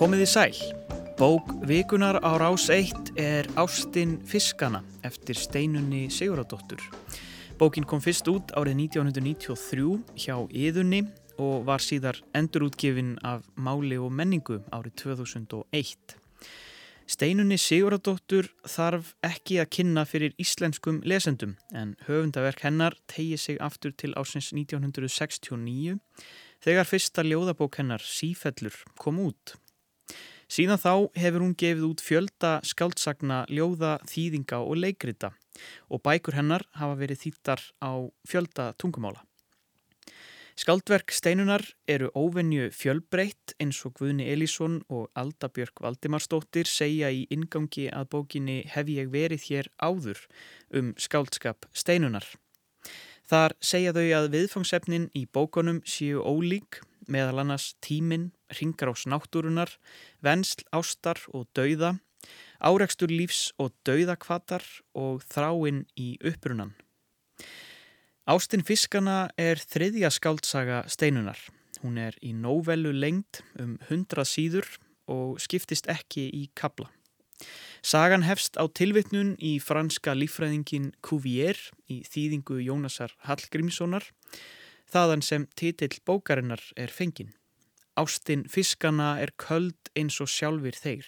Komið í sæl. Bók vikunar á rás 1 er Ástin Fiskana eftir steinunni Siguradóttur. Bókin kom fyrst út árið 1993 hjá Íðunni og var síðar endurútgefin af Máli og menningu árið 2001. Steinunni Siguradóttur þarf ekki að kynna fyrir íslenskum lesendum en höfundaverk hennar tegi sig aftur til ásins 1969 þegar fyrsta ljóðabók hennar Sífellur kom út. Síðan þá hefur hún gefið út fjölda skáldsagna, ljóða, þýðinga og leikrita og bækur hennar hafa verið þýttar á fjölda tungumála. Skaldverk steinunar eru óvenju fjölbreytt eins og Guðni Elísson og Aldabjörg Valdimarsdóttir segja í ingangi að bókinni hef ég verið hér áður um skaldskap steinunar. Þar segja þau að viðfangsefnin í bókonum séu ólík meðal annars tímin, ringar ás náttúrunar, vensl, ástar og dauða, árekstur lífs og dauðakvatar og þráinn í upprunan. Ástin fiskana er þriðja skáldsaga steinunar. Hún er í nóvellu lengt um 100 síður og skiptist ekki í kabla. Sagan hefst á tilvittnun í franska lífræðingin Cuvier í þýðingu Jónasar Hallgrímssonar, þaðan sem titill bókarinnar er fengin. Ástin fiskana er köld eins og sjálfur þeir.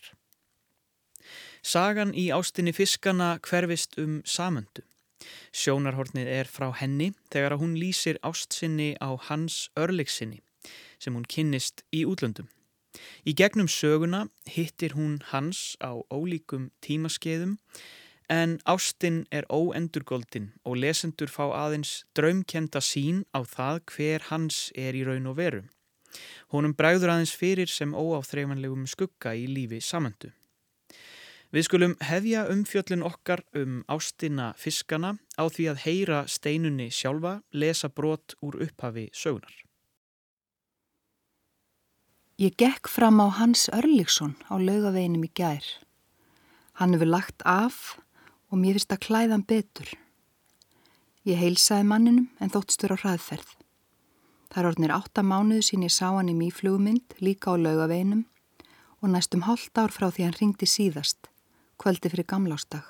Sagan í ástinni fiskana hverfist um samöndu. Sjónarhornið er frá henni þegar að hún lýsir ástsinni á hans örleiksinni sem hún kynnist í útlöndum. Í gegnum söguna hittir hún hans á ólíkum tímaskeiðum en ástinn er óendurgoldin og lesendur fá aðeins draumkenda sín á það hver hans er í raun og veru. Honum bræður aðeins fyrir sem óáþreifanlegum skugga í lífi samöndu. Við skulum hefja umfjöllin okkar um ástina fiskana á því að heyra steinunni sjálfa lesa brot úr upphafi sögunar. Ég gekk fram á Hans Örlíksson á laugaveginum í gær. Hann hefur lagt af og mér finnst að klæðan betur. Ég heilsaði manninum en þóttstur á hraðferð. Það orðnir átta mánuðu sín ég sá hann í mýflugmynd líka á laugaveginum og næstum hálft ár frá því hann ringdi síðast kvöldi fyrir gamlástag.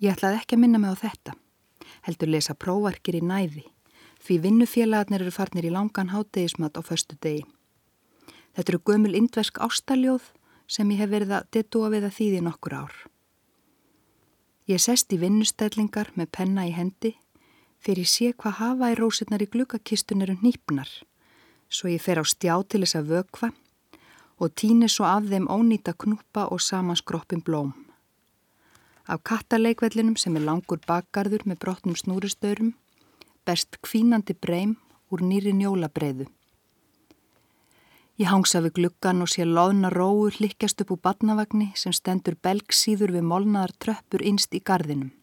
Ég ætlaði ekki að minna mig á þetta, heldur lesa próvarkir í næði, því vinnufélagarnir eru farnir í langan hátegismat á förstu degi. Þetta eru gömul indversk ástaljóð sem ég hef verið að detúa við að þýði nokkur ár. Ég sest í vinnustællingar með penna í hendi fyrir sé hvað hafa í rósirnar í glukkakistun eru nýpnar, svo ég fer á stjá til þess að vökva og týni svo af þeim ónýta knúpa og samanskroppin blóm. Af kattaleikvellinum sem er langur bakgarður með brotnum snúristaurum best kvínandi breym úr nýri njólabreiðu. Ég hangsa við gluggan og sé loðna róur likjast upp úr badnavagni sem stendur belgsýður við molnaðar tröppur innst í gardinum.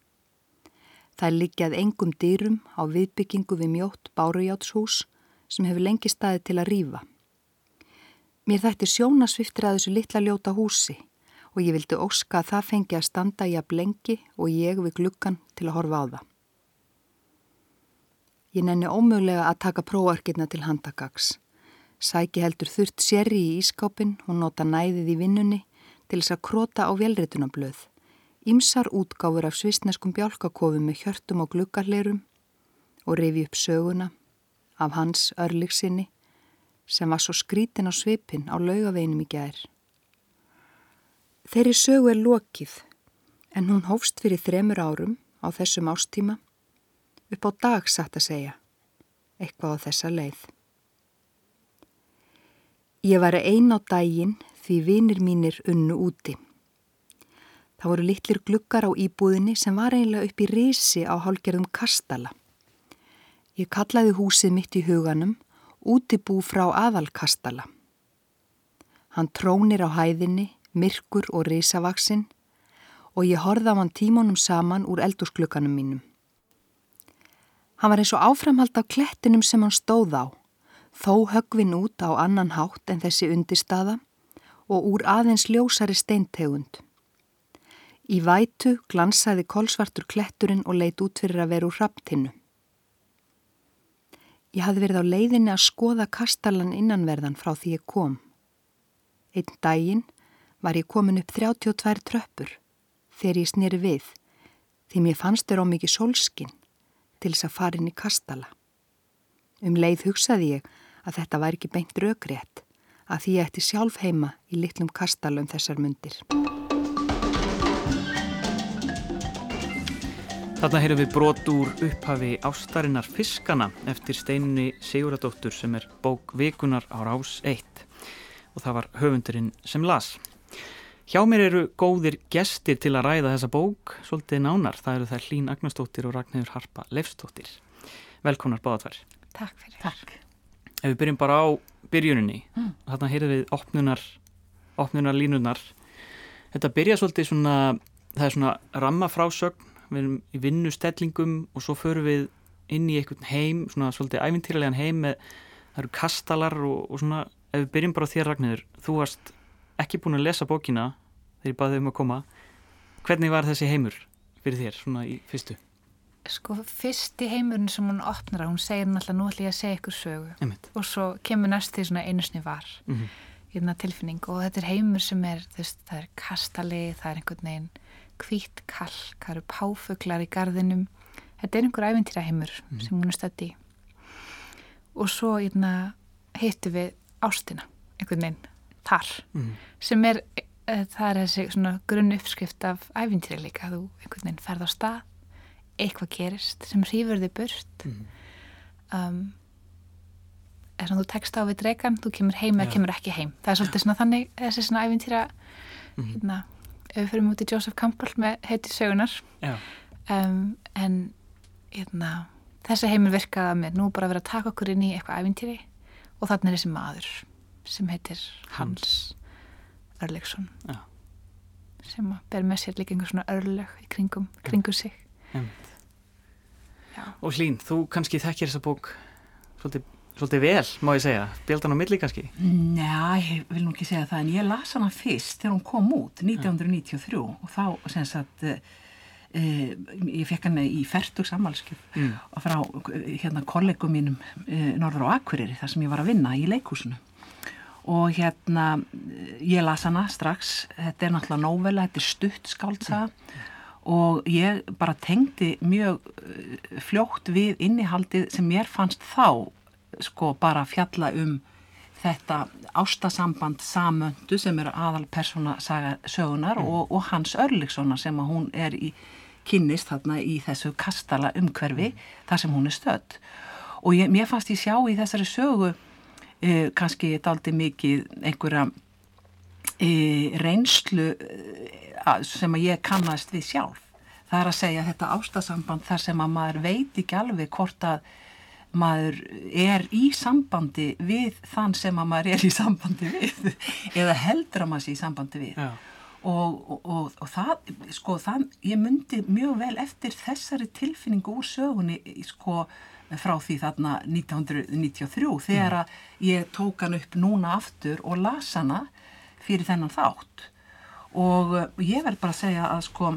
Það er likjað engum dýrum á viðbyggingu við mjótt bárujátshús sem hefur lengi staði til að rýfa. Mér þætti sjónasviftir að þessu litla ljóta húsi og ég vildi óska að það fengi að standa í að blengi og ég við glukkan til að horfa á það. Ég nenni ómögulega að taka próarkirna til handagags. Sæki heldur þurft sérri í ískápin og nota næðið í vinnunni til þess að krota á velritunablöð. Ímsar útgáfur af svisneskum bjálkakofi með hjörtum og glukkarleirum og rifi upp söguna af hans örliksinni sem var svo skrítin á svipin á laugaveinum í gær. Þeirri sögu er lokið en hún hófst fyrir þremur árum á þessum ástíma upp á dag satt að segja, eitthvað á þessa leið. Ég var ein á daginn því vinir mínir unnu úti. Það voru litlir glukkar á íbúðinni sem var eiginlega upp í risi á hálgerðum kastala. Ég kallaði húsið mitt í huganum útibú frá aðalkastala. Hann trónir á hæðinni, myrkur og risavaksinn og ég horða á hann tímonum saman úr eldursklukanum mínum. Hann var eins og áframhald af klettinum sem hann stóð á, þó högvin út á annan hátt en þessi undirstaða og úr aðeins ljósari steintegund. Í vætu glansaði kolsvartur kletturinn og leit út fyrir að vera úr raptinu. Ég hafði verið á leiðinni að skoða kastalan innanverðan frá því ég kom. Einn daginn var ég komin upp 32 tröppur þegar ég snýri við því mér fannst þér á mikið sólskinn til þess að fara inn í kastala. Um leið hugsaði ég að þetta væri ekki beint raugrétt að því ég ætti sjálf heima í litlum kastala um þessar myndir. Þarna heyrum við brot úr upphafi Ástarinnar fiskana eftir steinunni Siguradóttur sem er bók Vikunar á Rás 1 og það var höfundurinn sem las. Hjá mér eru góðir gestir til að ræða þessa bók, svolítið nánar. Það eru þær Hlín Agnarsdóttir og Ragnhjörn Harpa Leifsdóttir. Velkonar báðatvar. Takk fyrir. Takk. Ef við byrjum bara á byrjuninni, mm. þarna heyrum við opnunar, opnunar línunar. Þetta byrja svolítið svona, það er svona rammafrásögn við erum í vinnustellingum og svo förum við inn í einhvern heim, svona svolítið ævintýralegan heim með, það eru kastalar og, og svona, ef við byrjum bara þér Ragnir, þú varst ekki búin að lesa bókina þegar ég baði um að koma, hvernig var þessi heimur fyrir þér, svona í fyrstu? Sko, fyrsti heimurinn sem hún opnar að hún segir náttúrulega nú ætlum ég að segja ykkur sögu Einmitt. og svo kemur næst því svona einusni var Mm -hmm. í þarna tilfinning og þetta er heimur sem er, veist, það er kastali, það er einhvern veginn hvít kalk, það eru páfuglar í gardinum þetta er einhver æfintýra heimur Mhm. sem hún er stödd í og svo eitna, hittu við ástina einhvern veginn, þar Mm sem er, e, það er þessi grunn uppskrift af æfintýri líka þú einhvern veginn ferð á stað eitthvað gerist sem hrýfur þig burt -hmm. um, er svona þú tekst á við dregan þú kemur heim eða Já. kemur ekki heim það er svolítið svona þannig, þessi svona æfintýra Mhm. hérna, við fyrir mútið Joseph Campbell með heiti sögunar Já, um, en hérna, þessi heimur virkaði að mér nú bara að vera að taka okkur inn í eitthvað æfintýri og þannig er þessi maður sem heitir Hans Örlegsson Já. sem ber með sér líka einhver svona örlög í kringum, kringum sig einmitt. Já. Og Hlín, þú kannski þekkir þessa bók svolítið, svolítið vel, má ég segja, bjaldan á milli kannski? Njá, ég vil nú ekki segja það en ég las hana fyrst þegar hún kom út 1993 og þá sem sagt uh, ég fekk hana í færtugs ammálskjöf Mm. frá hérna kollegum mínum uh, norður á Akureyri þar sem ég var að vinna í leikhúsinu. Og hérna ég las hana strax. Þetta er náttúrulega nóvela, þetta er stutt skáldsaga og ég bara tengdi mjög eh, fljótt við innihaldið sem mér fannst þá sko bara fjalla um þetta ástasamband samöndu sem er aðal persóna saga sögunar og, og Hans Örlikssonar sem að hún er í kynnist þarna í þessu kastala umhverfi þar sem hún er stödd. Og ég, mér fannst ég sjá í þessari sögu eh, kannski daldi mikið einhverja e, reynslu e, sem að ég kannast við sjálf. Það er að segja þetta ástasamband þar sem að maður veit ekki alveg hvort að maður er í sambandi við þann sem að maður er í sambandi við eða heldur að maður sé í sambandi við. Og, og, og, og það, sko, það, ég myndi mjög vel eftir þessari tilfinningu úr sögunni, sko, frá því þarna 1993 þegar að ég tók hann upp núna aftur og las hana fyrir þennan þátt. Og ég verð bara að segja að sko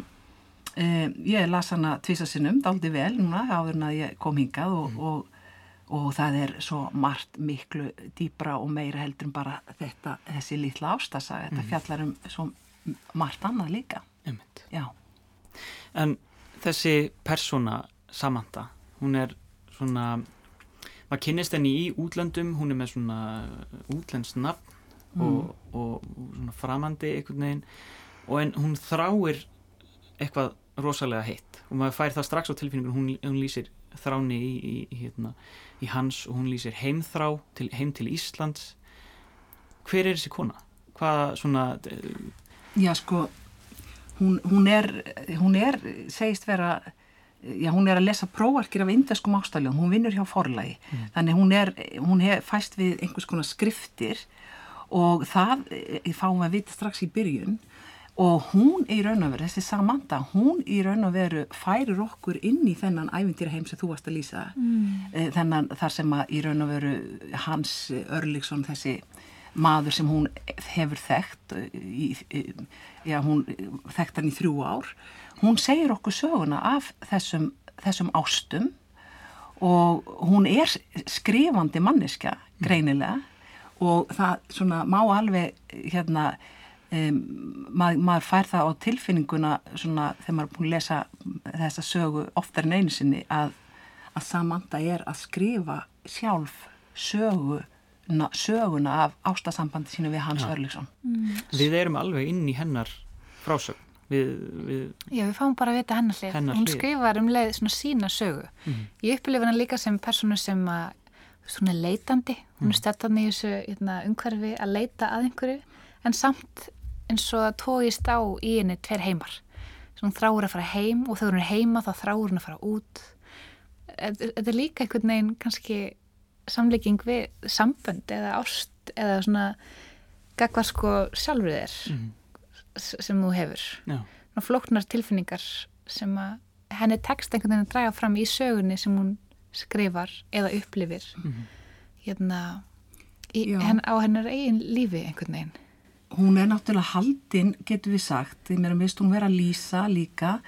uh, ég las hana tvísasinnum daldi vel núna áður en að ég kom hingað og, og, og það er svo margt miklu dýbra og meira heldur en bara þetta, þessi litla ástasaga þetta fjallar um svo margt annað líka. En þessi persóna Samantha, hún er svona, maður kynnist henni í útlöndum, hún er með svona útlends nafn og, og, og svona framandi einhvern veginn. Og en hún þráir eitthvað rosalega heitt. Og maður fær það strax á tilfinningun, hún, hún lýsir þráni í, í, í, hérna, í hans og hún lýsir heimþrá til, heim til Íslands. Hver er þessi kona? Hvað svona já sko hún, hún er hún er, segist vera já, hún er að lesa prófarkir af indeskum ástæljum, hún vinnur hjá forlagi. Þannig hún er, hún er fæst við einhvers konar skriftir og það eh, fáum við að vita strax í byrjun og hún í raun og veru, þessi Samantha, hún í raun og veru færir okkur inn í þennan ævintýra heim sem þú varst að lýsa. Mm. þennan þar sem að í raun og veru Hans Örliksson þessi maður sem hún hefur þekkt í, í, já, hún þekkt hann í þrjú ár hún segir okkur söguna af þessum, þessum ástum og hún er skrifandi manneska greinilega. Og það svona má alveg hérna um, mað, maður fær það á tilfinninguna svona þegar maður er búin að lesa þessa sögu oftar en einu sinni að, að Samantha er að skrifa sjálf söguna, söguna af ástasambandi sínu við Hans Örliksson Við erum alveg inn í hennar frásögn. Við, við, Já, við fáum bara að vita hennar hlið. Hennar hún hlið. skrifar um leið svona sína sögu. Ég upplifa hana líka sem personu sem að, hún er leitandi, hún er stettan í þessu hérna, umhverfi að leita að einhverju, en samt eins og það tógist á í henni tveir heimar. Svo hún þráur að fara heim og þegar hún er heima þá þráur hún að fara út. Þetta er líka einhvern veginn kannski samlíking við sambönd eða ást eða svona gagvar sko sjálfur þér s- sem þú hefur. Já, svona flóknar tilfinningar sem að henni tekst einhvern veginn að draga fram í sögunni sem hún skrifar eða upplifir. Hérna í, henn, á hennar eigin lífi einhvern veginn hún er náttúrulega haldin, getur við sagt, því mér mist hún vera að lýsa líka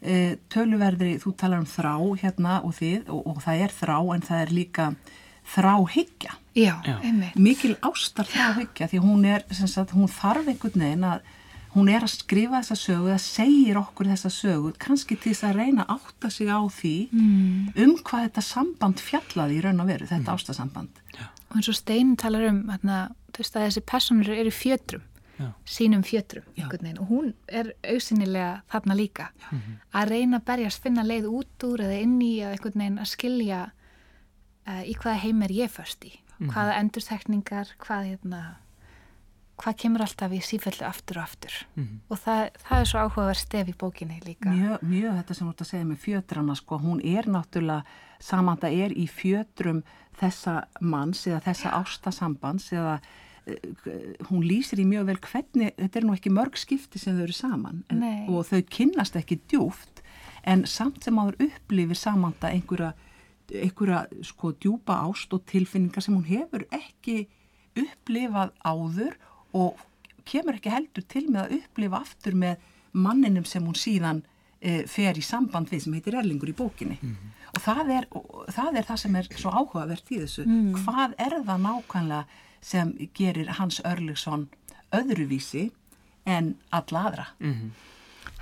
e, töluverðri, þú talar um þrá hérna og þið og, og það er þrá en það er líka þráhyggja, já, Já. einmitt mikil ástar þráhyggja því hún er, sem sagt, hún þarf einhvern veginn að hún er að skrifa þessa sögu, það segir okkur þessa sögu, kannski til þess að reyna að átta sig á því mm. um hvað þetta samband fjallaði í raun og veru, þetta ástasamband. og eins og Stein talar um hérna, þú veist að þessi personur eru í fjötrum Já. sínum fjötrum Já. og hún er auðsynnilega þarna líka. Að reyna að berjast finna leið út úr eða inn í veginn að skilja uh, í hvaða heim er ég först í. Hvaða endurtekningar hvað, hérna, hvað kemur alltaf í sífellu aftur og aftur. Og það, það er svo áhugaverð stef í bókinni líka. Mjög, mjög þetta sem þú ert að segja með fjötrana sko, hún er náttúrulega samanda er í fjötrum þessa manns eða þessa ástasambands eða hún lýsir í mjög vel hvernig, þetta er nú ekki mörg skipti sem þau eru saman en, og þau kynnast ekki djúft en samt sem áður upplifir samanda einhverja, einhverja sko djúpa ást og tilfinningar sem hún hefur ekki upplifað áður og kemur ekki heldur til með að upplifa aftur með manninum sem hún síðan e, fer í samband við sem heitir Erlingur í bókinni. Og, það er, og það er það sem er svo áhugavert í þessu. Hvað er það nákvæmlega sem gerir Hans Örliksson öðruvísi en alla aðra.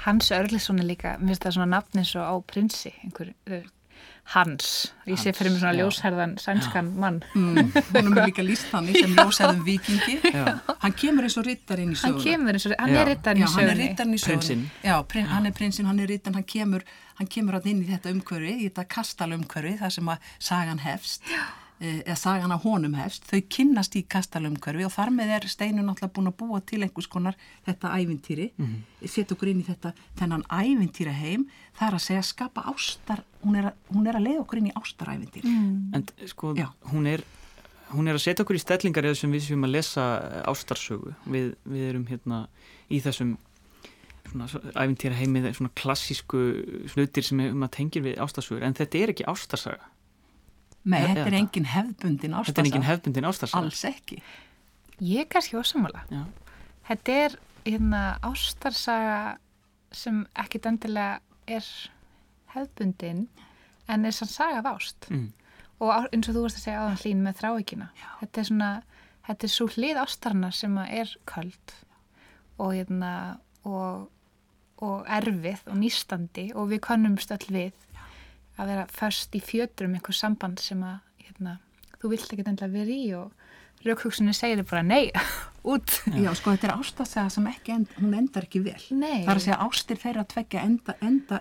Hans Örlisson er líka, mér finnst það svona nafn eins og á prinsi einhver, Hans, ég sé fyrir mig svona já. ljósherðan sænskan mann. Mm, hún er líka líst þannig sem ljósaðum vikingi Já. hann kemur eins og rittarinn í hann söguna. kemur eins og, hann Já. er Já, í hann er rittarinn í sögunni. Prinsinn. Já, prin, hann er prinsinn, hann er rittarinn, hann kemur, hann kemur hann inn í þetta umhverfi, í þetta kastalumhverfi, þar sem að sagan hefst, eða sagan á honum hefst, þau kynnast í kastalumhverfi og þar með er Steinu náttúrulega búin að búa til einhvers konar þetta ævintýri, mm -hmm. setja okkur inn í þetta, þennan ævintýra heim, það er að segja skapa ástar, hún er að, hún er að leiða okkur inn í ástarævintýri. Mm. En sko, Já. hún er, hún er að setja okkur í stellingar eða sem við séum að lesa eh, ástarsögu. Við, við erum hérna í þessum svona æfintýra heimið, svona klassísku hlutir sem um að tengir við ástarsögur. En þetta er ekki ástarsaga. Nei, þetta er engin hefðbundin ástarsaga. Þetta er engin hefbundin ástarsaga. Alls ekki. ég er kannski ósamála Já. þetta er hérna ástarsaga sem ekkit endilega er hefðbundin en er sann saga af ást Mm. og eins og þú varst að segja áðan hlín með þráikina þetta er svona, þetta er svo hlið ástarna sem að er köld og hérna og, og erfið og nýstandi og við kannumst öll við að vera först í fjötrum einhver samband sem að hérna, þú vilt ekki endilega vera í og raukhugsinu segir bara nei, út Já, sko, þetta er ástarsaga sem ekki, end, hún endar ekki vel. Nei. Það er að segja ástir þeirra tvekja enda, enda,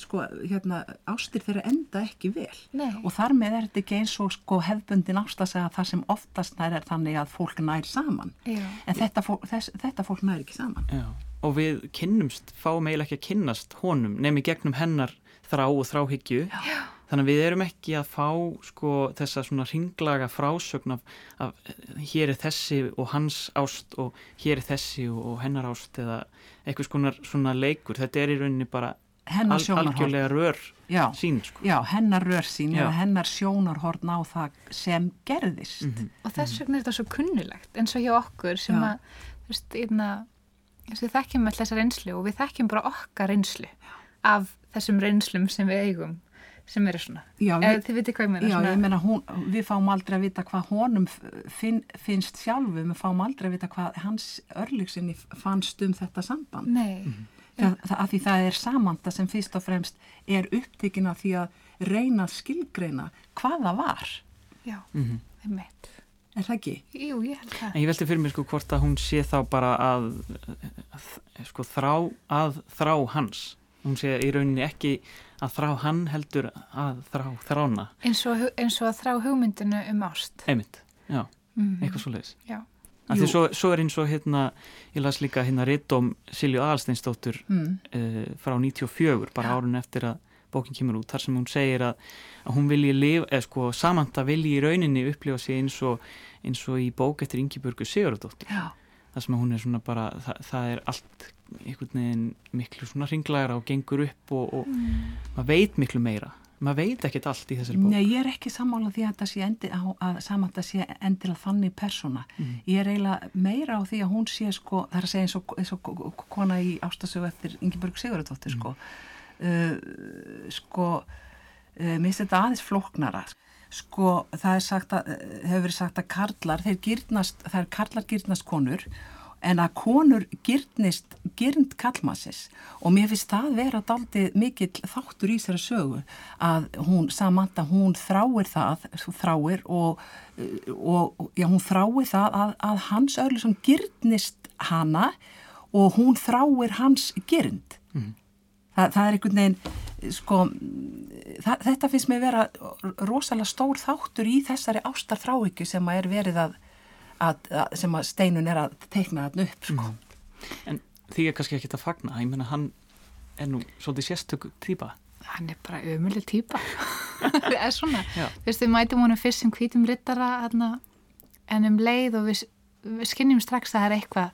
sko, hérna, ástir þeirra enda ekki vel. Nei. Og þar með er þetta ekki eins og, sko, hefbundin ástarsaga þar sem oftast nær er þannig að fólk nær saman. Já. En þetta fólk, þess, þetta fólk nær ekki saman. Já. Og við kynnumst, fáum eiginlega ekki að kynnast honum nefnir gegnum hennar þrá og þráhyggju. Já. Þannig að við erum ekki að fá sko þessa svona ringlaga frásögn af, af hér er þessi og hans ást og hér er þessi og, og hennar ást eða eitthvað skonar svona leikur. Þetta er í rauninni bara Hennar algjörlega rör Já. sín sko. Já, hennar rör sín Já. hennar sjónarhorn á það sem gerðist. Mhm. og þess vegna er þetta svo kunnulegt eins og hjá okkur sem Já. að þú veist, einna, við þekkjum alltaf þessa reynslu og við þekkjum bara okkar reynslu af þessum reynslum sem við eigum sem eru svona. Já, Eða ég- þið veitir hvað ég meina? Já, svona, ég meina, hún, við fáum aldrei að vita hvað honum finn, finnst sjálfu, við fáum aldrei að vita hvað hans örlíksinni fannst um þetta samband. Nei, Það, það, að því það er samanda sem fyrst og fremst er upptekinn af því að reyna að skilgreina hvað það var. já, Mhm. einmitt. Er það ekki? Jú, ég held það. En ég velti fyrir mér sko hvort að hún sé þá bara að, að sko þrá að þrá hans. Hún sé í rauninni ekki að þrá hann heldur að þrá þrána. Eins og, eins og að þrá hugmyndinu um ást. Einmitt, já, Mm eitthvað svo leiðis. Já, Af því svo, svo er eins og hérna, ég las líka hérna Ritóm Silju Aðalsteinsdóttur Mm. uh, frá 94, bara árun eftir að bókin kemur út, þar sem hún segir að, að hún vilji lifa, eða sko samanta vilji í rauninni upplifa sig eins og eins og í bók eftir Ingibjörgu Sigurðardóttur Já. Þar sem að hún er svona bara það, það er allt einhvern veginn miklu svona ringlagra og gengur upp og, og maður veit miklu meira maður veit ekkert allt í þessari bók Nei, ég er ekki sammála því að þetta sé endi, að, að samanda sé endilega þannig persóna. Ég er eiginlega meira á því að hún sé sko, það er að segja eins og, eins og kona í ástasögu eftir Ingeborg Sigurðardóttir sko. Uh, sko, uh, minnst þetta aðeins flóknara. Sko, það er sagt að, uh, hefur verið sagt að karlar, þeir gyrnast, það er karlar gyrnast konur en að konur gyrnist gyrnd kallmassis og mér finnst það vera daldið mikill þáttur í þessari sögu að hún, Samantha, hún þráir það, þráir og, og já, hún þráir það að, að hans Örlusson gyrnist hana og hún þráir hans gyrnd. Þa, það er einhvern veginn, sko, það, þetta finnst mér vera rosalega stór þáttur í þessari ástar þráhyggju sem að er verið að, að, að sem að steinun er að teikna þarna upp, sko. en því er kannski ekkert að fagna ég menna hann er nú svolítið sérstök týpa hann er bara ömuleg týpa. það er svona. Veist, við mætum honum fyrst sem hvítum rittara en um leið og við, við skinnjum strax að það er eitthvað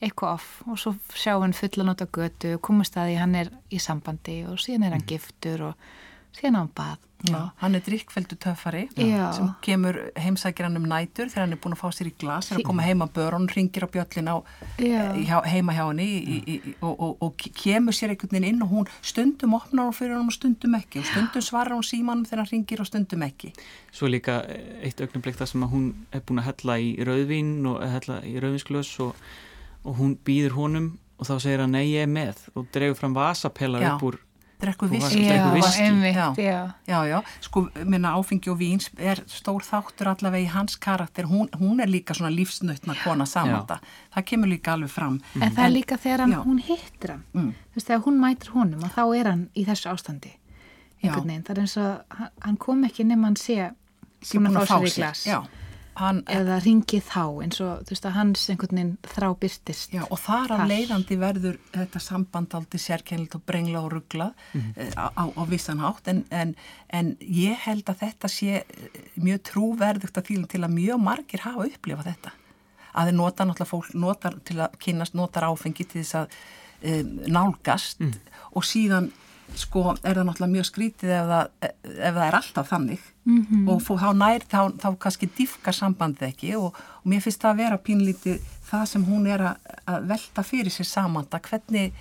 eitthvað off og svo sjáum við fullan út á götu og komast að því hann er í sambandi og síðan er hann giftur og síðan á hann bað Já, hann er drikkveldu töffari Já. sem kemur heimsækir hann um nætur þegar hann er búin að fá sér í glas, er að koma heima bör og hann ringir á bjöllin á eh, hjá, heima hjá henni í, í, í, og, og, og kemur sér einhvern veginn inn og hún stundum opnar hún fyrir hann og stundum ekki og stundum svarar hún símanum þegar hann ringir og stundum ekki. svo líka eitt augnablik þar sem að hún er búin að hella í rauðvín og hella í rauðvinsglös og, og hún býður honum og þá segir hann nei ég er með og dregur fram vasapela upp úr Drekku viski. að já, Já. já. Sko, minna áfengi og víns er stór þáttur allavega í hans karakter, hún, hún er líka svona lífsnöttna kona samanda, það kemur líka alveg fram. En það er líka þegar hann, hún hittir hann. Mm. Þú veist, þegar hún mætir honum og þá er hann í þessu ástandi. Einhvern veginn. Það er eins og hann- kom ekki nema hann sé búin að fá sér í glas. Já, hann, Eða ringið þá eins og þú veist að hans einhvern veginn þrá byrtist. já, og þar af leiðandi verður þetta samband aldrei sérkennilegt og brengla og ruggla á, á, á vissan hátt. En, en, en ég held að þetta sé eh, mjög trúverðugt að þýlum til að mjög margir hafa upplifað þetta. Að þeir nota náttúrulega fólk notar til að kynast, notar áfengi til þess að um, nálgast. Og síðan sko er það náttúrulega mjög skrítið ef það, ef það er alltaf þannig -hmm. og fó, þá nær, þá, þá kannski diffkar sambandið ekki og, og mér finnst það að vera pínlítið það sem hún er að, að velta fyrir sér samanda, hvernig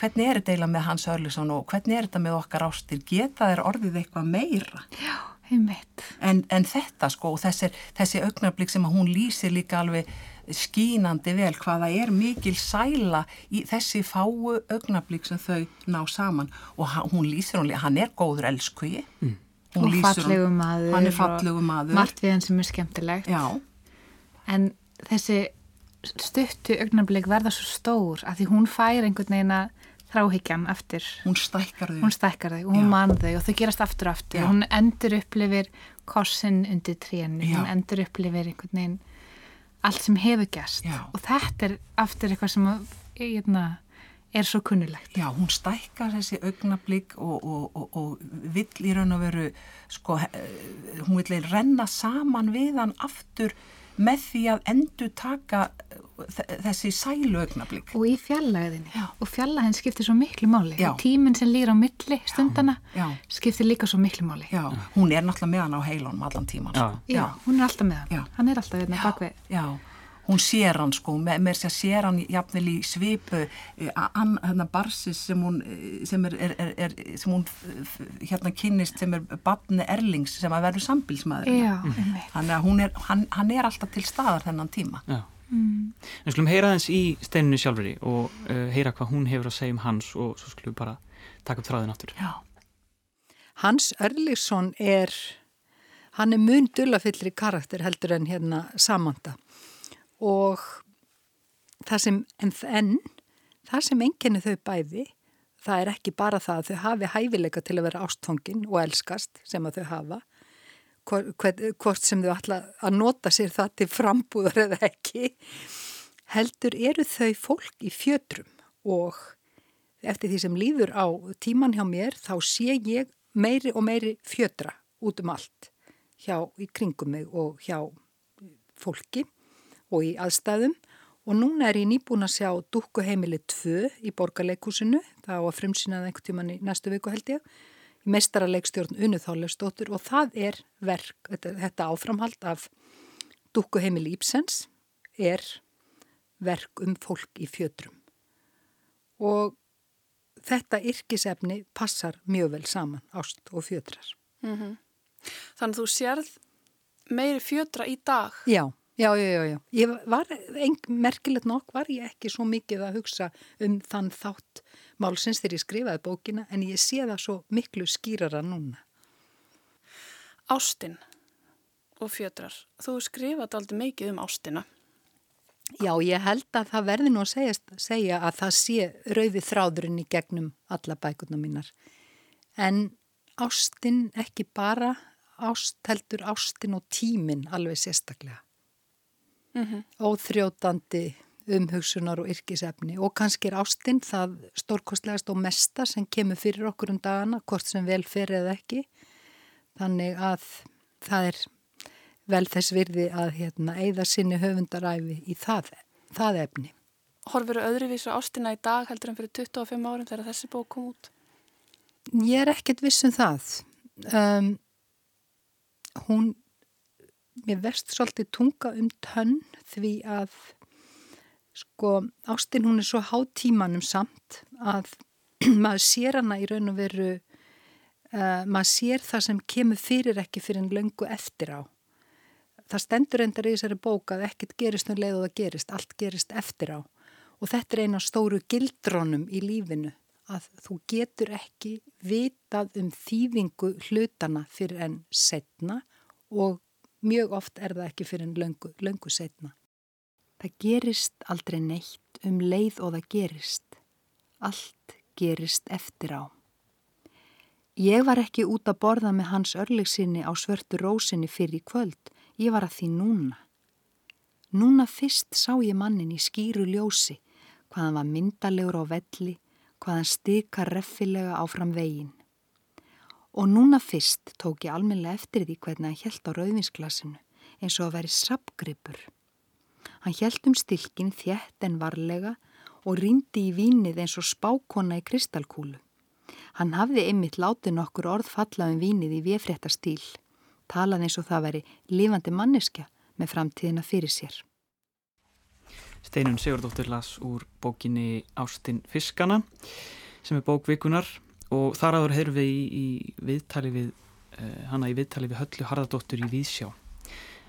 hvernig er þetta eiginlega með Hans Örlusson og hvernig er þetta með okkar ástir, geta þeir orðið eitthvað meira Já, einmitt. en, en þetta sko og þessi, þessi augnablík sem að hún lýsir líka alveg skínandi vel hvaða er mikil sæla í þessi fáu augnablík sem þau ná saman og hún lýsir hún, líka- hann er góður elskugi mm. Og fallegu maður. hann er fallegu maður Margt við hann sem er skemmtilegt. já, En þessi stuttu augnablik verða svo stór að því hún fær einhvern veginn að þráhyggjan eftir. hún stækkar þau Hún stækkar þau og hún Já. mann þau og þau gerast aftur og aftur. Já. Hún endur upplifir kossin undir trénu. Hún endur upplifir einhvern veginn allt sem hefur gæst. Og þetta er aftur eitthvað sem að, eitna, er svo kunnulegt. Já, hún stækkar þessi augnablík og, og, og, og vill í raun og veru, sko, eh, hún vill renna saman við hann aftur með því að endur taka þessi sælu augnablík. Og í fjallæðinni. Já. Og fjallæðin skiptir svo miklu máli. Já. Tíminn sem lýr á milli stundana Já. skiptir líka svo miklu máli. Já, hún er náttúrulega með hann á heilunum allan tíman. Já. sko. Já, hún er alltaf með hann. Já. Hann er alltaf hérna bakvið. Já, hún sér hann sko, með, með þess að sér hann jafnvel í svipu hann hérna barsis sem hún sem, er, er, er, sem hún hérna kynist sem er badni Erlings sem að verður sambilsmaður þannig að er, hann, hann er alltaf til staðar þennan tíma. Já. Mm. En skulum heyra þess í steininu sjálfur og uh, heyra hvað hún hefur að segja um hans og svo skulum bara taka upp þráðin áttur. Já. Hans Örlíksson er, hann er mun dullafyllri karakter heldur en hérna Samanda og það sem, en, en það sem enginni þau bæði, það er ekki bara það að þau hafi hæfileika til að vera ástfangin og elskast sem að þau hafa, hvort sem þau ætla að nota sér það til frambúðar eða ekki, heldur eru þau fólk í fjötrum. Og eftir því sem líður á tíman hjá mér þá sé ég meiri og meiri fjötra út um allt hjá í kringum mig og hjá fólki og í aðstæðum og núna er ég nýbúin að sjá Dukkuheimili 2 í borgarleikúsinu það á að frumsýnaða einhvern tíman í næstu viku held ég í mestaraleikstjórn Unuþáleustóttur og það er verk, þetta, þetta áframhald af Dukkuheimili Íbsens er verk um fólk í fjötrum og þetta yrkisefni passar mjög vel saman, ást og fjötrar. Mm -hmm. Þannig að þú sérð meiri fjötra í dag? Já, já, já, já. Ég var, merkilegt nokk var ég ekki svo mikið að hugsa um þann þátt málsins þegar ég skrifaði bókina en ég sé það svo miklu skýrara núna. Ástin og fjötrar. Þú skrifaði aldrei mikið um ástina. Já, ég held að það verði nú að segja, segja að það sé rauði þráðurinn í gegnum alla bækurna mínar. En ástin ekki bara, ást heldur ástin og tímin alveg sérstaklega. Mm -hmm. Óþrjótandi umhugsunar og yrkisefni og kannski er ástin það stórkostlegast og mesta sem kemur fyrir okkur um dagana, hvort sem vel fyrir eða ekki. Þannig að það er vel þess virði að hérna, eigða sinni höfundaræfi í það, það efni. Horfur öðruvísu ástina í dag heldur en fyrir 25 árum þegar þessi bók kom út? Ég er ekkert viss um það. Um, hún, mér verst svolítið tunga um tönn því að sko ástin hún er svo hátímanum samt að maður sér hana í raun og veru, uh, maður sér það sem kemur fyrir ekki fyrir en löngu eftir á. Það stendur endar í þessari bóka að ekkert gerist um leið og það gerist, allt gerist eftir á. Og þetta er eina stóru gildrónum í lífinu að þú getur ekki vitað um þývingu hlutana fyrir enn setna og mjög oft er það ekki fyrir enn löngu, löngu setna. Það gerist aldrei neitt um leið og það gerist. Allt gerist eftir á. Ég var ekki út að borða með hans örlegsinni á svörtu rósinni fyrir í kvöld Ég var að því núna. Núna fyrst sá ég mannin í skýru ljósi, hvaðan var myndalegur á velli, hvaðan stika reffilega áfram veginn. Og núna fyrst tók ég almenlega eftir því hvernig hann hjælt á rauðvinsglasinu, eins og að veri sapgripur. Hann hjælt um stilkin þjætt en varlega og rýndi í vínið eins og spákona í kristalkúlu. Hann hafði ymmit látið nokkur orð falla um vínið í viðfrétta stíl talað eins og það veri lífandi manneskja með framtíðina fyrir sér. Steinun Sigurdóttir las úr bókinni Ástin Fiskana sem er bókvikunar og þar aður heyrðum við í, í viðtali við uh, hana í viðtali við Höllu Harðardóttur í Víðsjá.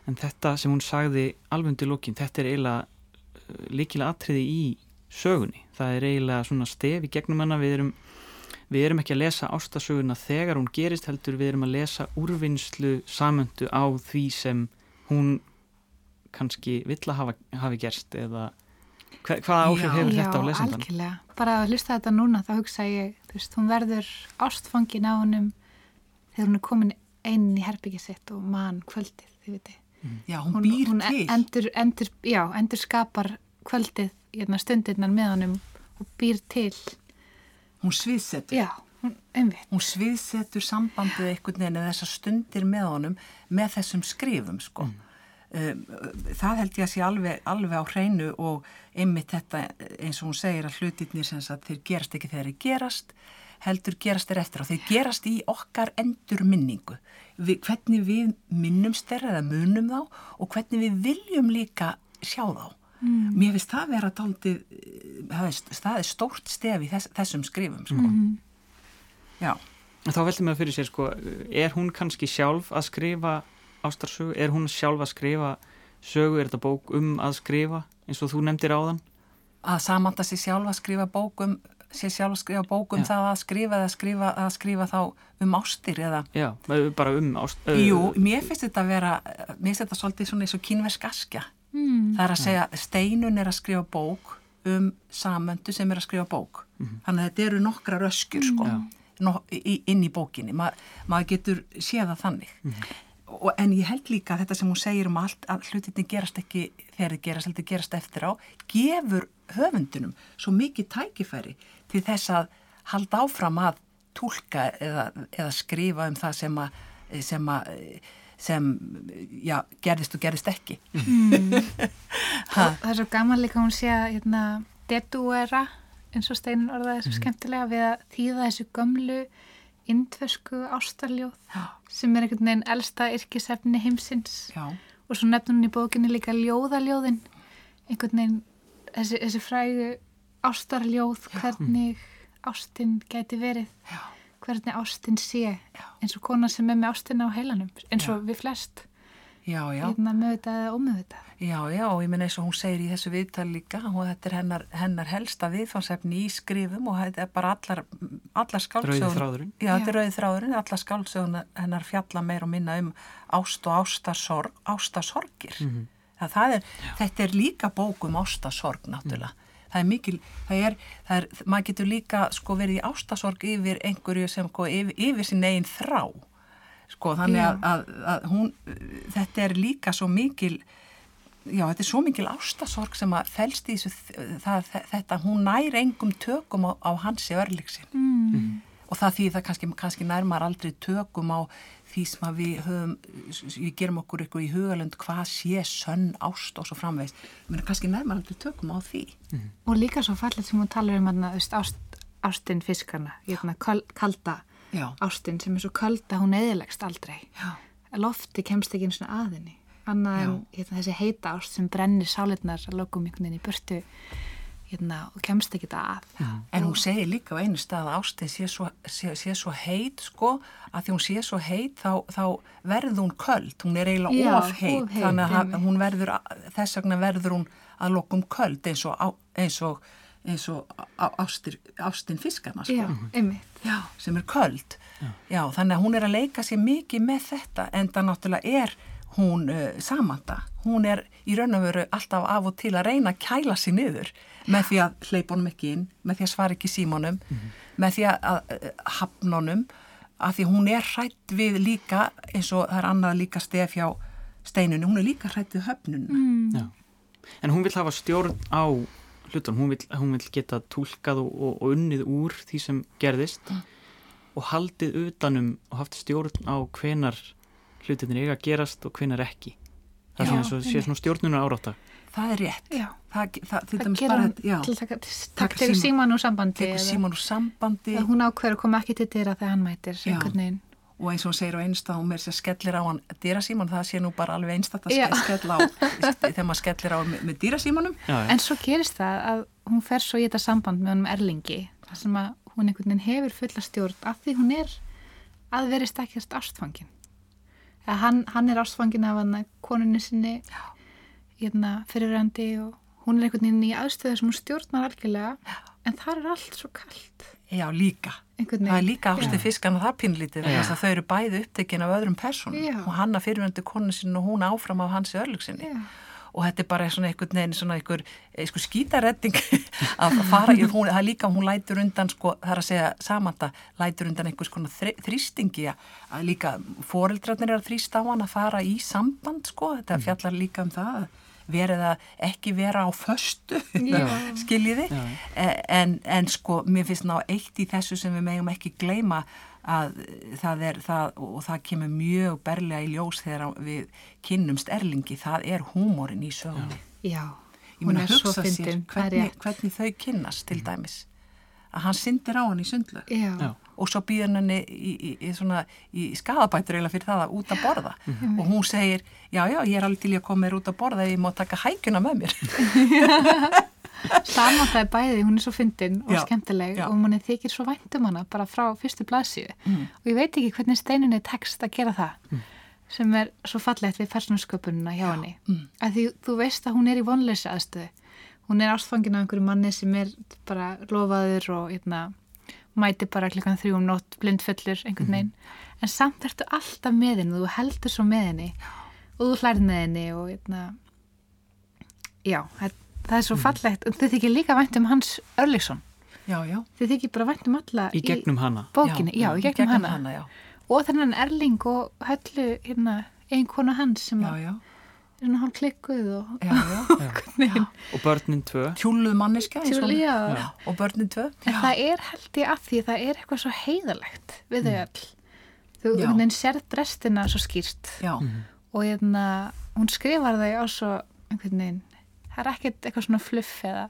En þetta sem hún sagði alveg undir lókin, þetta er eiginlega uh, líkilega atriði í sögunni. Það er eiginlega svona stef í gegnum hana. Við erum við erum ekki að lesa ástasöguna þegar hún gerist heldur. Við erum að lesa úrvinnslu samöndu á því sem hún kannski vill að hafa, hafi gerst eða hva, hvaða áhrif hefur já, þetta á lesendan? Já, algjörlega. Bara að hlusta þetta núna þá hugsa ég, þú veist, hún verður ástfangin á húnum þegar hún er komin einn í herbyggið sitt og mann kvöldið, þið viti. Mm. Já, hún, hún býr hún til. Endur, endur, já, endur skapar kvöldið hérna, stundirnar með honum og býr til hún sviðsetur Já, einmitt hún sviðsetur sambandið einhvern veginn eða þessar stundir með honum með þessum skrifum sko mm. Það held ég að sé alveg, alveg á hreinu og einmitt þetta eins og hún segir að hlutirnir sem að þeir gerast ekki þegar þeir gerast heldur gerast þeir eftir og þeir gerast í okkar endur minningu við, hvernig við minnumst þeirra eða munum þá og hvernig við viljum líka sjá þá. Mm. Mér finnst það vera það er, það er stórt stef í þess, þessum skrifum, sko. Mm. Já. Þá veltum við að fyrir sér, sko, er hún kannski sjálf að skrifa ástarsögu? Er hún sjálf að skrifa sögu? Er þetta bók um að skrifa, eins og þú nefndir á þann? Að samanda sér sjálf að skrifa bókum sé sjálf að skrifa bókum Já. það að skrifa eða skrifa, að skrifa þá um ástir eða Já, bara um ástir Jú, mér finnst þetta að vera mér finnst þetta svolítið svona eins og kynversk askja mm. það er að segja, steinun er að skrifa bók um samöndu sem er að skrifa bók mm -hmm. þannig að þetta eru nokkra röskjur sko, no, í, inn í bókinni Ma, maður getur séða þannig mm -hmm. Og, en ég held líka þetta sem hún segir um allt að hlutinni gerast ekki þegar þið gerast, heldur gerast eftir á gefur höfundunum svo mikið tækifæri til þess að halda áfram að tólka eða, eða skrifa um það sem að sem, að, sem já, gerðist og gerðist ekki mm. Það er svo gaman líka hún sé að hérna, deduera eins og steinin orðaði svo mm. skemmtilega við að þýða þessu gömlu indversku ástarljóð já. sem er einhvern veginn elsta yrkisefni heimsins. Já. og svo nefnum hún í bókinni líka ljóðaljóðin. Einhvern veginn þessi, þessi frægu ástarljóð hvernig ástinn gæti verið. Já. hvernig ástinn sé. Eins og kona sem er með ástinna á heilanum eins og við flest hérna mögutað eða ómögutað Já, já, og ég minna eins og hún segir í þessu viðtal líka og þetta er hennar, hennar helsta viðfánsefni í skrifum og þetta er bara allar, allar skáldsögun Rauði þráðurinn. Já, þetta er rauði þráðurinn, allar skáldsögun hennar fjalla meir og minna um ást og ástasorg, ástasorgir mm -hmm. það er, þetta er líka bókum ástasorg náttúrulega. Mm það er mikil, það er, það er maður getur líka sko verið í ástasorg yfir einhverju sem sko yfir, yfir sín eigin þrá sko þannig að, að, að hún, þetta er líka svo mikil já þetta er svo mikil ástasorg sem að fælst í þessu það, þetta, hún nær engum tökum á, á hansi örliksin mm. og það því það kannski, kannski nærmar aldrei tökum á því sem að við höfum, við gerum okkur ykkur í hugalund hvað sé sönn ást og svo framveist, ég meina kannski nærmar aldrei tökum á því. Mm. Og líka svo fallet sem hún talar um að ást, ástinn fiskarna, kalda Já. ástinn sem er svo kalda, hún eðilegst aldrei. Já. Lofti kemst ekki eins og aðinni, annað en hérna, þessi heita ást sem brennir sáleitnar að lokum einhvern veginn í burtu hérna, og kemst ekki það að. Já. En hún segir líka á einu stað að ástæði sé sé, sé svo heit sko, að því hún sé svo heit þá, þá verður hún köld, hún er eiginlega of heit, þannig að hún verður, þess vegna verður hún að lokum köld eins og, eins og, eins og ástir, ástin fiskarna sko. Já, Já, sem er köld. Já. Já, þannig að hún er að leika sér mikið með þetta en það náttúrulega er hún uh, samanda, hún er í raun og veru alltaf af og til að reyna að kæla sér niður með því að hleypa honum ekki inn, með því að svara ekki símónum, mm -hmm. með því að, hafna honum, að því hún er hrætt við líka, eins og það er annað líka stef hjá steinunni, hún er líka hrætt við höfnunum. Mm. En hún vil hafa stjórn á hlutum, hún vil, hún vil geta tólkað og, og, og unnið úr því sem gerðist mm. og haldið utanum og haft stjórn á hvenar hlutinir eiga að gerast og hvenar ekki. Það er svona, svona stjórnuna áráta það er rétt. Já. það, það, það gera hann til að taka síman úr sambandi taka síman úr sambandi. Hún ákveður að koma ekki til dýra þegar hann mætir og eins og hún segir á einstað hún með þess að skellir á hann dýrasíman það sé nú bara alveg einstað að skella á þegar maður skellir á með, með dýrasímanum en svo gerist það að hún fer svo í þetta samband með honum Erlingi þar sem að hún einhvern veginn hefur fulla stjórn af því hún er að verist ekkert ástfangin. Hann, hann er ástfangin af hann konunni sinni já. hérna, fyrirverandi og hún er einhvern veginn í aðstöðu sem hún stjórnar algjörlega Já. en það er allt svo kallt Já, líka. Það er líka ástu fiskan og það pinlítið þess að þau eru bæði upptekinn af öðrum personum og hann að fyrirvendu konu sinni og hún áfram af hans örlugsinni og þetta er bara svona einhvern veginn svona einhver, einhver skítaredding að fara, hún, það er líka hún lætur undan sko, það er að segja samanda lætur undan einhvers konar þrýstingi að líka foreldrarnir er að þrýsta á hann að fara í samband sko, þetta mm. fjallar líka um það að verið að ekki vera á föstu skiljiði? En, en sko mér finnst ná eitt í þessu sem við megum ekki gleima að það er það og það kemur mjög berlega í ljós þegar við kynnumst erlingi, það er húmórin í sögunni. Já, ég mun að hugsa sér hvernig, hvernig þau kynnast til dæmis að hann syndir á hann í sundlu og svo býður hann henni í, í, í, svona, í skadabætur eiginlega fyrir það að út að borða. Og hún segir, já, já, ég er alveg til að koma mér út að borða ég má taka hækjuna með mér. Samanstæði bæði, hún er svo fyndin og Já, skemmtileg já. og manni þykir svo væntum hana bara frá fyrstu blaðsíðu. Og ég veit ekki hvernig steininni tekst að gera það sem er svo fallegt við persónusköpununa hjá henni. Að því þú veist að hún er í vonleysi aðstöðu hún er ástfangin af einhverju manni sem er bara lofaður og eitna, mæti bara klukkan þrjú um nótt blindfullur einhvern veginn. En samt ertu alltaf með henni og þú heldur svo með henni og þú hlærið með henni og eitna, já, það, það er svo fallegt. Og þið þykir líka vænt um Hans Örlíksson já, já, þið þykir bara vænt um alla Í gegnum hana. bókinni, já, í gegnum, hana. hana já. og þennan Erling og höllu hérna, ein kona hans sem Já, að svona hálf klikkuð og já, já. Og börnin tvö. tjúluð manneska eins og- Tjúl, já. og börnin tvö. En það er held ég að því að það er eitthvað svo heiðalegt við þau öll. Þú Já. einhvern veginn sérð brestina svo skýrt. Já, og hérna, hún skrifar þau á svo einhvern veginn það er ekkert eitthvað svona fluff eða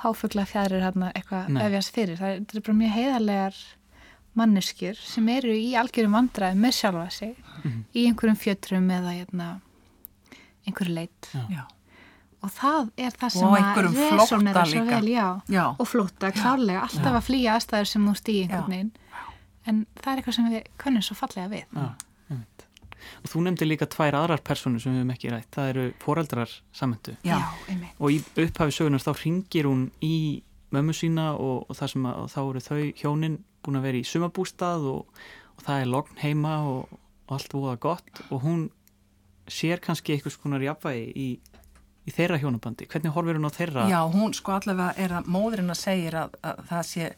páfugla fjæðrir hérna eitthvað Nei. efjast fyrir, það er, það er bara mjög heiðarlegar manneskjur sem eru í algjörum vandræðum með sjálfa sig í einhverjum fjötrum eða hérna, einhverju leit. Já, og það er það sem að flótta resonerar svo vel, já, Já. og flótta, klárlega, alltaf að flýja aðstæður sem þú stýi einhvern Já. veginn. En það er eitthvað sem við könnum svo fallega við. Og þú nefndi líka tvær aðrar personur sem við hefum ekki rætt. Það eru foreldrar samöndu. já, einmitt. Og í upphafi sögunar þá ringir hún í mömmu sína og, og, það sem að, og þá eru þau hjónin búin að vera í sumabústað og, og það er logn heima og, og allt voða gott. Og hún sér kannski eitthvað skonar jafnvægi í, í þeirra hjónabandi. Hvernig horfir hún á þeirra? já, hún sko allavega er að móðurinn að segir að, að það sé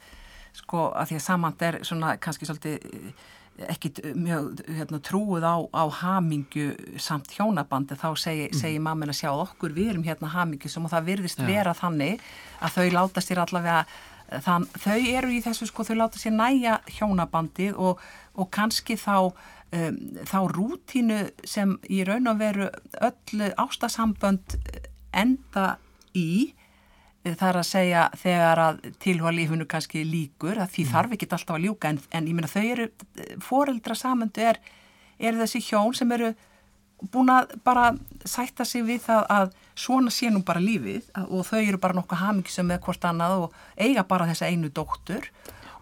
sko að því að samant er svona kannski svolítið eh, ekkit mjög hérna, trúið á, á hamingju samt hjónabandi þá segi, segir mammin að sjá okkur við erum hérna hamingju sem og það virðist Já. vera þannig að þau láta sér allavega þann, þau eru í þessu sko þau láta sér næja hjónabandið og, og kannski þá um, þá rútínu sem í raun og veru öll ástasambönd enda í það er að segja þegar að tilhúa lífinu kannski líkur að því þarf ekki alltaf að ljúka en, en ég meina þau eru foreldra samöndu er, er þessi hjón sem eru búin að bara sætta sig við það að svona sé nú bara lífið og þau eru bara nokkuð hamingisum með hvort annað og eiga bara þessa einu dóttur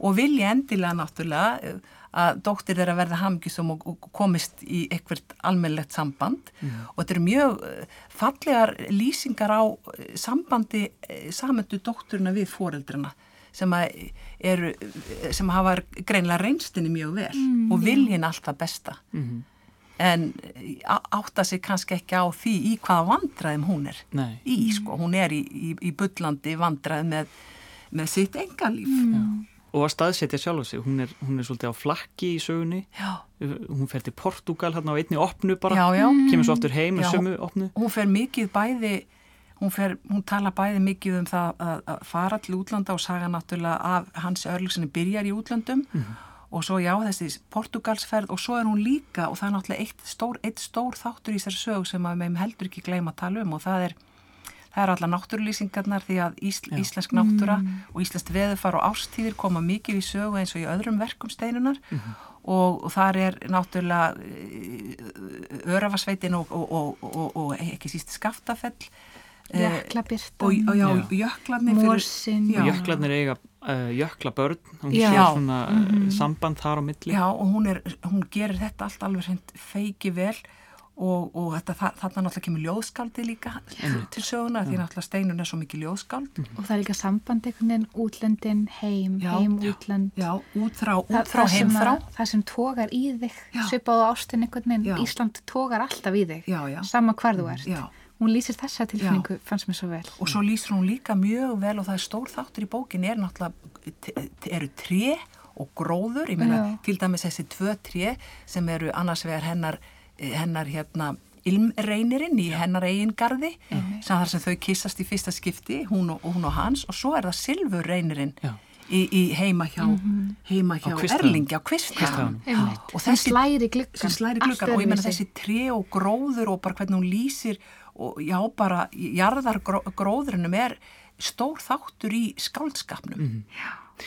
og vilja endilega náttúrulega eh, að dóttir þeirra verða hamingisum og, og komist í eitthvert almennlegt samband. Og þetta eru mjög eh, fallegar lýsingar á eh, sambandi eh, samöndu dótturina við foreldrana sem eru sem hafa greinlega reynstinni mjög vel og viljin allt það besta. Mhm. en átta sig kannski ekki á því í hvaða vandræðum hún er Nei. í sko, hún er í, í, í bullandi vandræðum með, með sitt engalíf Og að staðsetja sjálfa sig. Hún hún er svolítið á flakki í sögunni. já, Hún fer til Portugal hérna á einni opnu bara. já, já Kemur svo aftur heim Já. sömu opnu. hún fer mikið bæði hún, fer, hún tala bæði mikið um það að, að fara til útlanda og saga náttúrulega af hans örlugsinni byrjar í útlandum og svo já þessi Portugalsferð og svo er hún líka og það er náttúrulega eitt stór, eitt stór þáttur í þessari sög sem að meðum heldur ekki gleyma að tala um og það er Það eru allar náttúrulýsingarnar því að ísl, íslensk náttúra og íslenskt veðufar og ástíðir koma mikið við sögu eins og í öðrum verkum steinunar og, og þar er náttúrulega eh, örafasveitin og, og, og, og, og ekki síst skaftafell eh, Jöklabirtan, og, og já, Já. jöklarnir fyrir- Morsin. Jöklarnir eiga uh, jöklabörn. Hún Já. sér Já. svona uh, samband þar á milli. Já, og hún, er, hún gerir þetta allt alveg feiki vel og, og þetta, þa þarna náttúrulega kemur ljóðskáldi líka til söguna því náttúrulega steinun er svo mikið ljóðskáld. Og það er líka samband einhvern veginn útlöndin, heim, Já. heim, Já. útlönd. Já, út frá, Það- út frá það sem heimþrá að- það sem tógar í þig Já. svipað á ástin einhvern veginn. Ísland tógar alltaf í þig sama hvar þú ert. Hún lýsir þessa tilfinningu, fannst mér svo vel. Og svo lýsir hún líka mjög vel og það er stór þáttur í bókin er náttúrulega eru tré og gróður, ég meina til dæmis þessi tvö tré sem eru annars vegar hennar, hennar hérna ilmreinirinn í hennar eigin garði sem þar sem þau kissast í fyrsta skipti hún og, hún og hans og svo er það silfurreinirinn í, í heima hjá, heima hjá Kvistaranum. Erlingi á Einmitt. og þessi slæri gluggan og ég menna þessi tré og gróður og bara hvernig hún lýsir og já bara jarðar gró, gróðurinnum er stór þáttur í skáldskapnum. Mhm.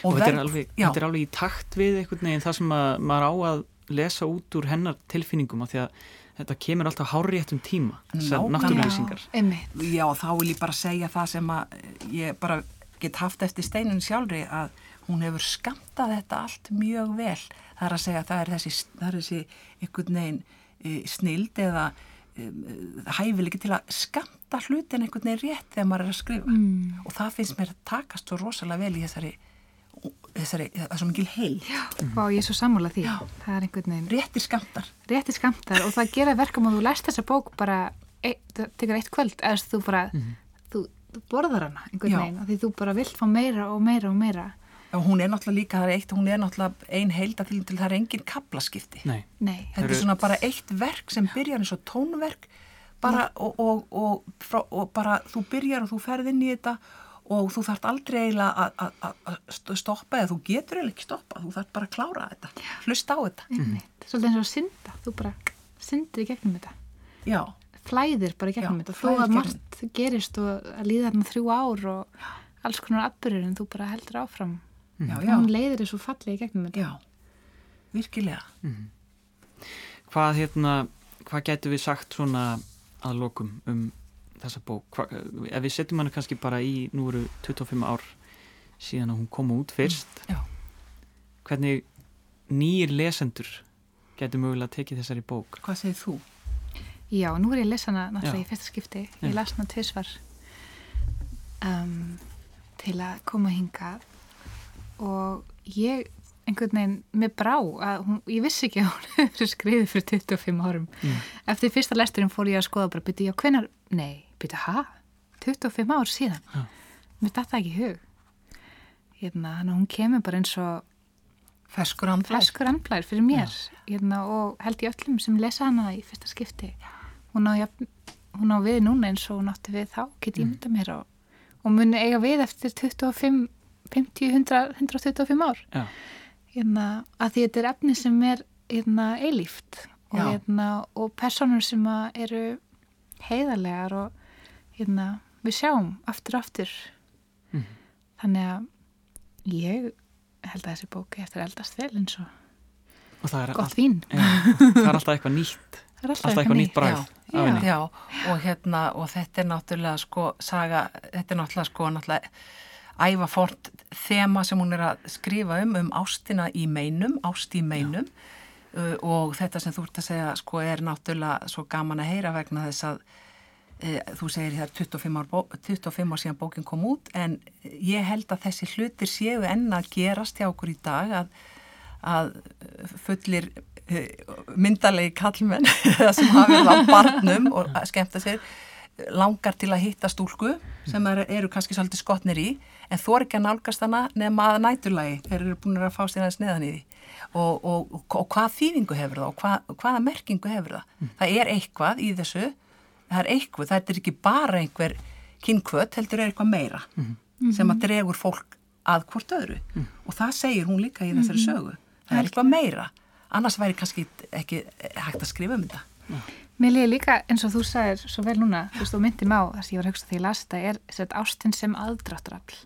og þetta er, alveg, þetta er alveg í takt við einhvern veginn það sem að, maður á að lesa út úr hennar tilfinningum af því að þetta kemur alltaf háréttum tíma þessar náttúrlýsingar. Já, þá vil ég bara segja það sem að ég bara get haft eftir steinun sjálfri að hún hefur skamtað þetta allt mjög vel. Það er að segja að það er þessi, það er þessi einhvern veginn e, snild eða e, hæfileiki til að skamta hlutin einhvern veginn rétt þegar maður er að skrifa. Mm. Og það finnst mér að takast svo rosalega vel í þessari, þessari það er svo mikil heil. og ég er svo sammála því Já. það er einhvern veginn Réttir skamtar. rétti skamtar og það gera verkum og þú læst þessa bók bara ein, það tekur eitt kvöld eða þú bara þú, þú borðar hana einhvern Já. veginn af því þú bara vilt fá meira og meira og meira Já, hún er náttúrulega líka, það er eitt, hún er náttúrulega ein heilda til, til það er engin kaplaskipti. Nei, nei, Þetta er svona bara eitt verk sem byrjar eins og tónverk bara, og, og, og, frá, og bara þú byrjar og þú ferð inn í þetta og þú þarft aldrei eiginlega að- að- að að st- stoppa eða þú getur eiginlega ekki stoppa, þú þarft bara að klára þetta, hlusta á þetta. einmitt. Svolítið eins og að synda, þú bara syndir í gegnum þetta. Já, flæðir bara í gegnum Já, þetta. flæðir að gegnum. margt gerist og að líða þarna þrjú ár og alls konar atbyrður en þú bara heldur áfram. Já, og já, hún leiðir þessu fallið í gegnum þetta. Já, virkilega. hvað hérna hvað getur við sagt svona að lokum um þessa bók Hva, ef við setjum hana kannski bara í nú eru 25 ár síðan að hún kom út fyrst Já. hvernig nýjir lesendur getur mögulega tekið þessari bók Hvað segir þú? Já, nú er ég að lesa hana náttúrulega Já. í fyrsta skipti. Já. Ég las hana tvisvar um, til að koma hinga og ég einhvern veginn, mér brá að hún, ég vissi ekki að hún hefur skriðið fyrir 25 árum. Mm. Eftir fyrsta lesturinn fór ég að skoða bara, byrju, já, hvenar, nei, byrju, ha? 25 ár síðan? Já. Mér datta ekki hug. Hérna, hún kemur bara eins og fleskur andblær fyrir mér hérna, og held ég öllum sem lesa hana í fyrsta skipti hún á, hún á við núna eins og hún átti við þá, get ég mynda mér og, og muni eiga við eftir 25 50, 100, 125 ár Já. hérna, að því þetta er efni sem er hérna, eilíft og, hérna, og personur sem eru heiðarlegar og hérna, við sjáum aftur aftur. Mhm. þannig að ég held að þessi bóki eftir eldast vel eins og og er, gott vín. Ja, það er alltaf eitthvað nýtt. Það er alltaf eitthvað nýtt bræð Já. Já, og hérna, og þetta er náttúrulega sko, saga, þetta er náttúrulega sko, náttúrulega ævafort þema sem hún er að skrifa um, um ástina í meinum, ást í meinum. Uh, og þetta sem þú ert að segja sko er náttúrulega svo gaman að heyra vegna þess að uh, þú segir það er 25 ár, bó- 25 ár síðan bókin kom út en ég held að þessi hlutir séu enn að gerast hjá okkur í dag að, að fullir eh, myndalegi kallmenn sem hafa verið á barnum og að skemmta sér langar til að hitta stúlku sem er, eru kannski svolítið skotnir í en þú er ekki að nálgast hana nema að næturlagi þeir eru búin að fá sér aðeins neðan í því. Og, og, og, og hvað þýðingu hefur það og hvað, hvaða merkingu hefur það? Það er eitthvað í þessu það er eitthvað, það er ekki bara einhver kynkvöt, heldur er eitthvað meira sem að dregur fólk að hvort öðru. Og það segir hún líka í þessari sögu. Það er eitthvað meira. Annars væri kannski ekki hægt að skrifa um þetta. Mér líði líka eins og þú sagðir svo vel núna, þú veist, og myndi má þess að ég var að hugsa þegar ég las þetta, er sett, ástin sem aðdráttarafl.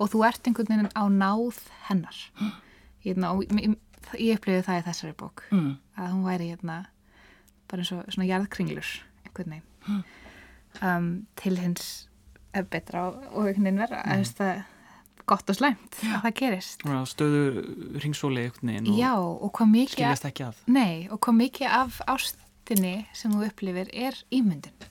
Og þú ert einhvern veginn á náð hennar. Hérna, og ég, ég upplifið það í þessari bók. Mm. að hún væri hérna bara eins og svona jarðkringlur einhvern veginn um, til hins betra og, einhvern veginn verra mm. gott og slæmt að það gerist stöðu ringsóli einhvern veginn og Já, og hvað mikið skiljast ekki að Nei, og hvað mikið af ástinni sem þú upplifir er ímyndin.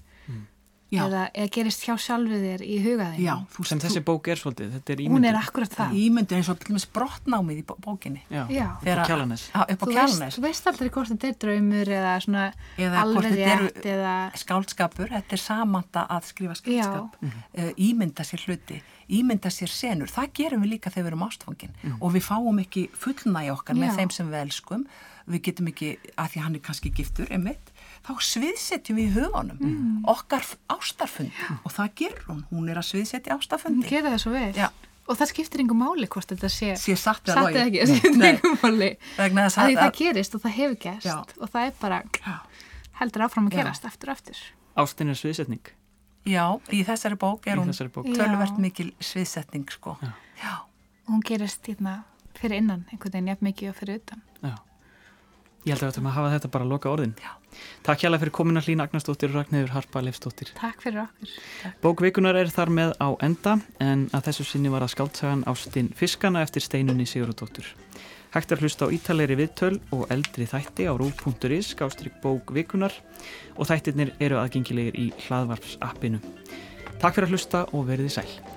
Eða, eða gerist hjá sjálfur þér í hugaðin Já, þú sem þessi bók er svolítið, þetta er hún er akkurat það. Eins og til dæmis brottnámið í bó- bókinni. Já, Já. upp á Kjalarnes. Já, upp á þú, veist, þú veist aldrei hvort þetta er draumur eða svona Eða hvort alveg þetta rétt eða skáldskapur, þetta er samanda að skrifa skáldskap, uh, ímynda sér hluti, ímynda sér senur, það gerum við líka þegar við erum ástfangin. Og við fáum ekki fullnægi okkar með Já. þeim sem við elskum, við getum ekki, að því hann er kannski giftur, einmitt, þá sviðsetjum við hugunum okkar f- ástarfund og það gerur hún, hún er að sviðsetja hún ástarfundi, gera það svo vel Já. og það skiptir yngur máli hvort þetta sé sé satt eða satt logið. eða ekki, það skiptir Nei, yngur máli vegna þess að því að, það gerist og það hefur gerst Já. og það er bara Já. heldur áfram að Já. gerast aftur og aftur Ástin er sviðsetning Já, í þessari bók er í hún þessari bók. Já. tölvert mikil sviðsetning sko. Já. Já. Og hún gerist hérna fyrir innan, einhvern veginn jafn mikið og fyrir utan. Já. Ég held að við ættum að hafa þetta bara að loka orðin. Já. Takk hjá fyrir komina Hlín Agnarsdóttir og Ragnhildur Harpa Leifsdóttir. Takk fyrir okkur. Bókvikunar er þar með á enda en að þessu sinni var að skáldsagan Ástin Fiskana eftir steinunni Sigurðardóttur. Hægt er að hlusta á ítalegri viðtöl og eldri þætti á rú.is skástrík bókvikunar og þættirnir eru aðgengilegir í hlaðvarps appinu. Takk fyrir að hlusta og verið sæl.